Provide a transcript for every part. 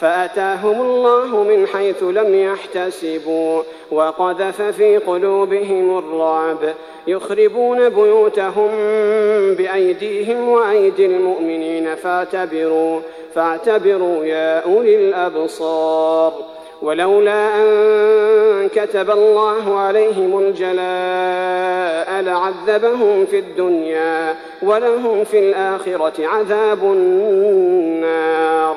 فأتاهم الله من حيث لم يحتسبوا وقذف في قلوبهم الرعب يخربون بيوتهم بأيديهم وأيدي المؤمنين فاعتبروا فاعتبروا يا أولي الأبصار. ولولا أن كتب الله عليهم الجلاء لعذبهم في الدنيا ولهم في الآخرة عذاب النار.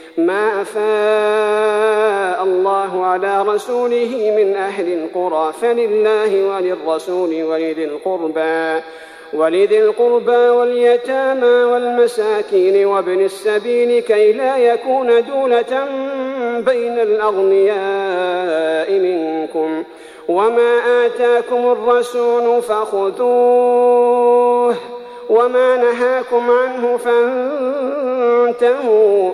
ما أفاء الله على رسوله من أهل القرى فلله وللرسول ولذي القربى ولذي القربى واليتامى والمساكين وابن السبيل كي لا يكون دولة بين الأغنياء منكم. وما آتاكم الرسول فخذوه وما نهاكم عنه فانتهوا.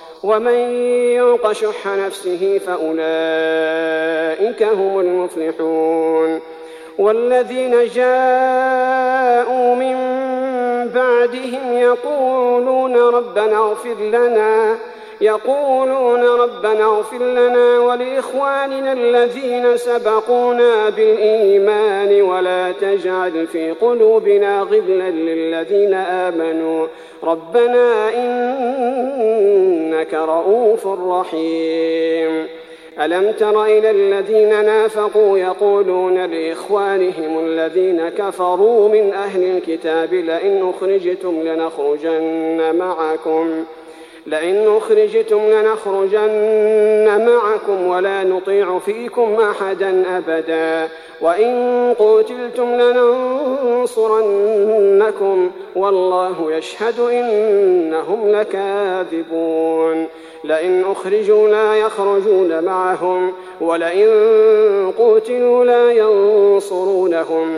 ومن يوق شح نفسه فأولئك هم المفلحون والذين جاءوا من بعدهم يقولون ربنا اغفر لنا يقولون ربنا اغفر لنا ولإخواننا الذين سبقونا بالإيمان ولا تجعل في قلوبنا غلا للذين آمنوا. ربنا إنك رؤوف رحيم. ألم تر إلى الذين نافقوا يقولون لإخوانهم الذين كفروا من أهل الكتاب لئن أخرجتم لنخرجن معكم ۖ. لئن أخرجتم لنخرجن معكم ولا نطيع فيكم أحدا أبدا. وإن قتلتم لننصرنكم والله يشهد إنهم لكاذبون. لئن أخرجوا لا يخرجون معهم ولئن قتلوا لا ينصرونهم.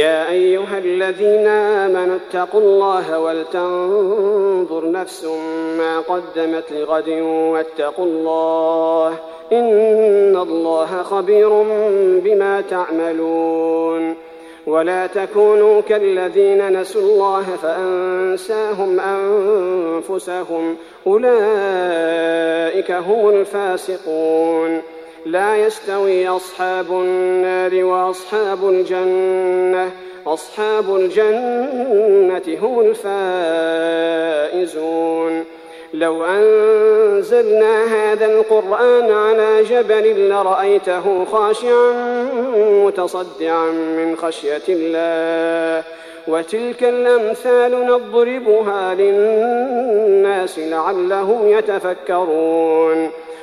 يا أيها الذين آمنوا اتقوا الله ولتنظر نفس ما قدمت لغد واتقوا الله إن الله خبير بما تعملون ولا تكونوا كالذين نسوا الله فأنساهم أنفسهم أولئك هم الفاسقون لا يستوي أصحاب النار وأصحاب الجنة. أصحاب الجنة هم الفائزون. لو أنزلنا هذا القرآن على جبل لرأيته خاشعا متصدعا من خشية الله. وتلك الأمثال نضربها للناس لعلهم يتفكرون.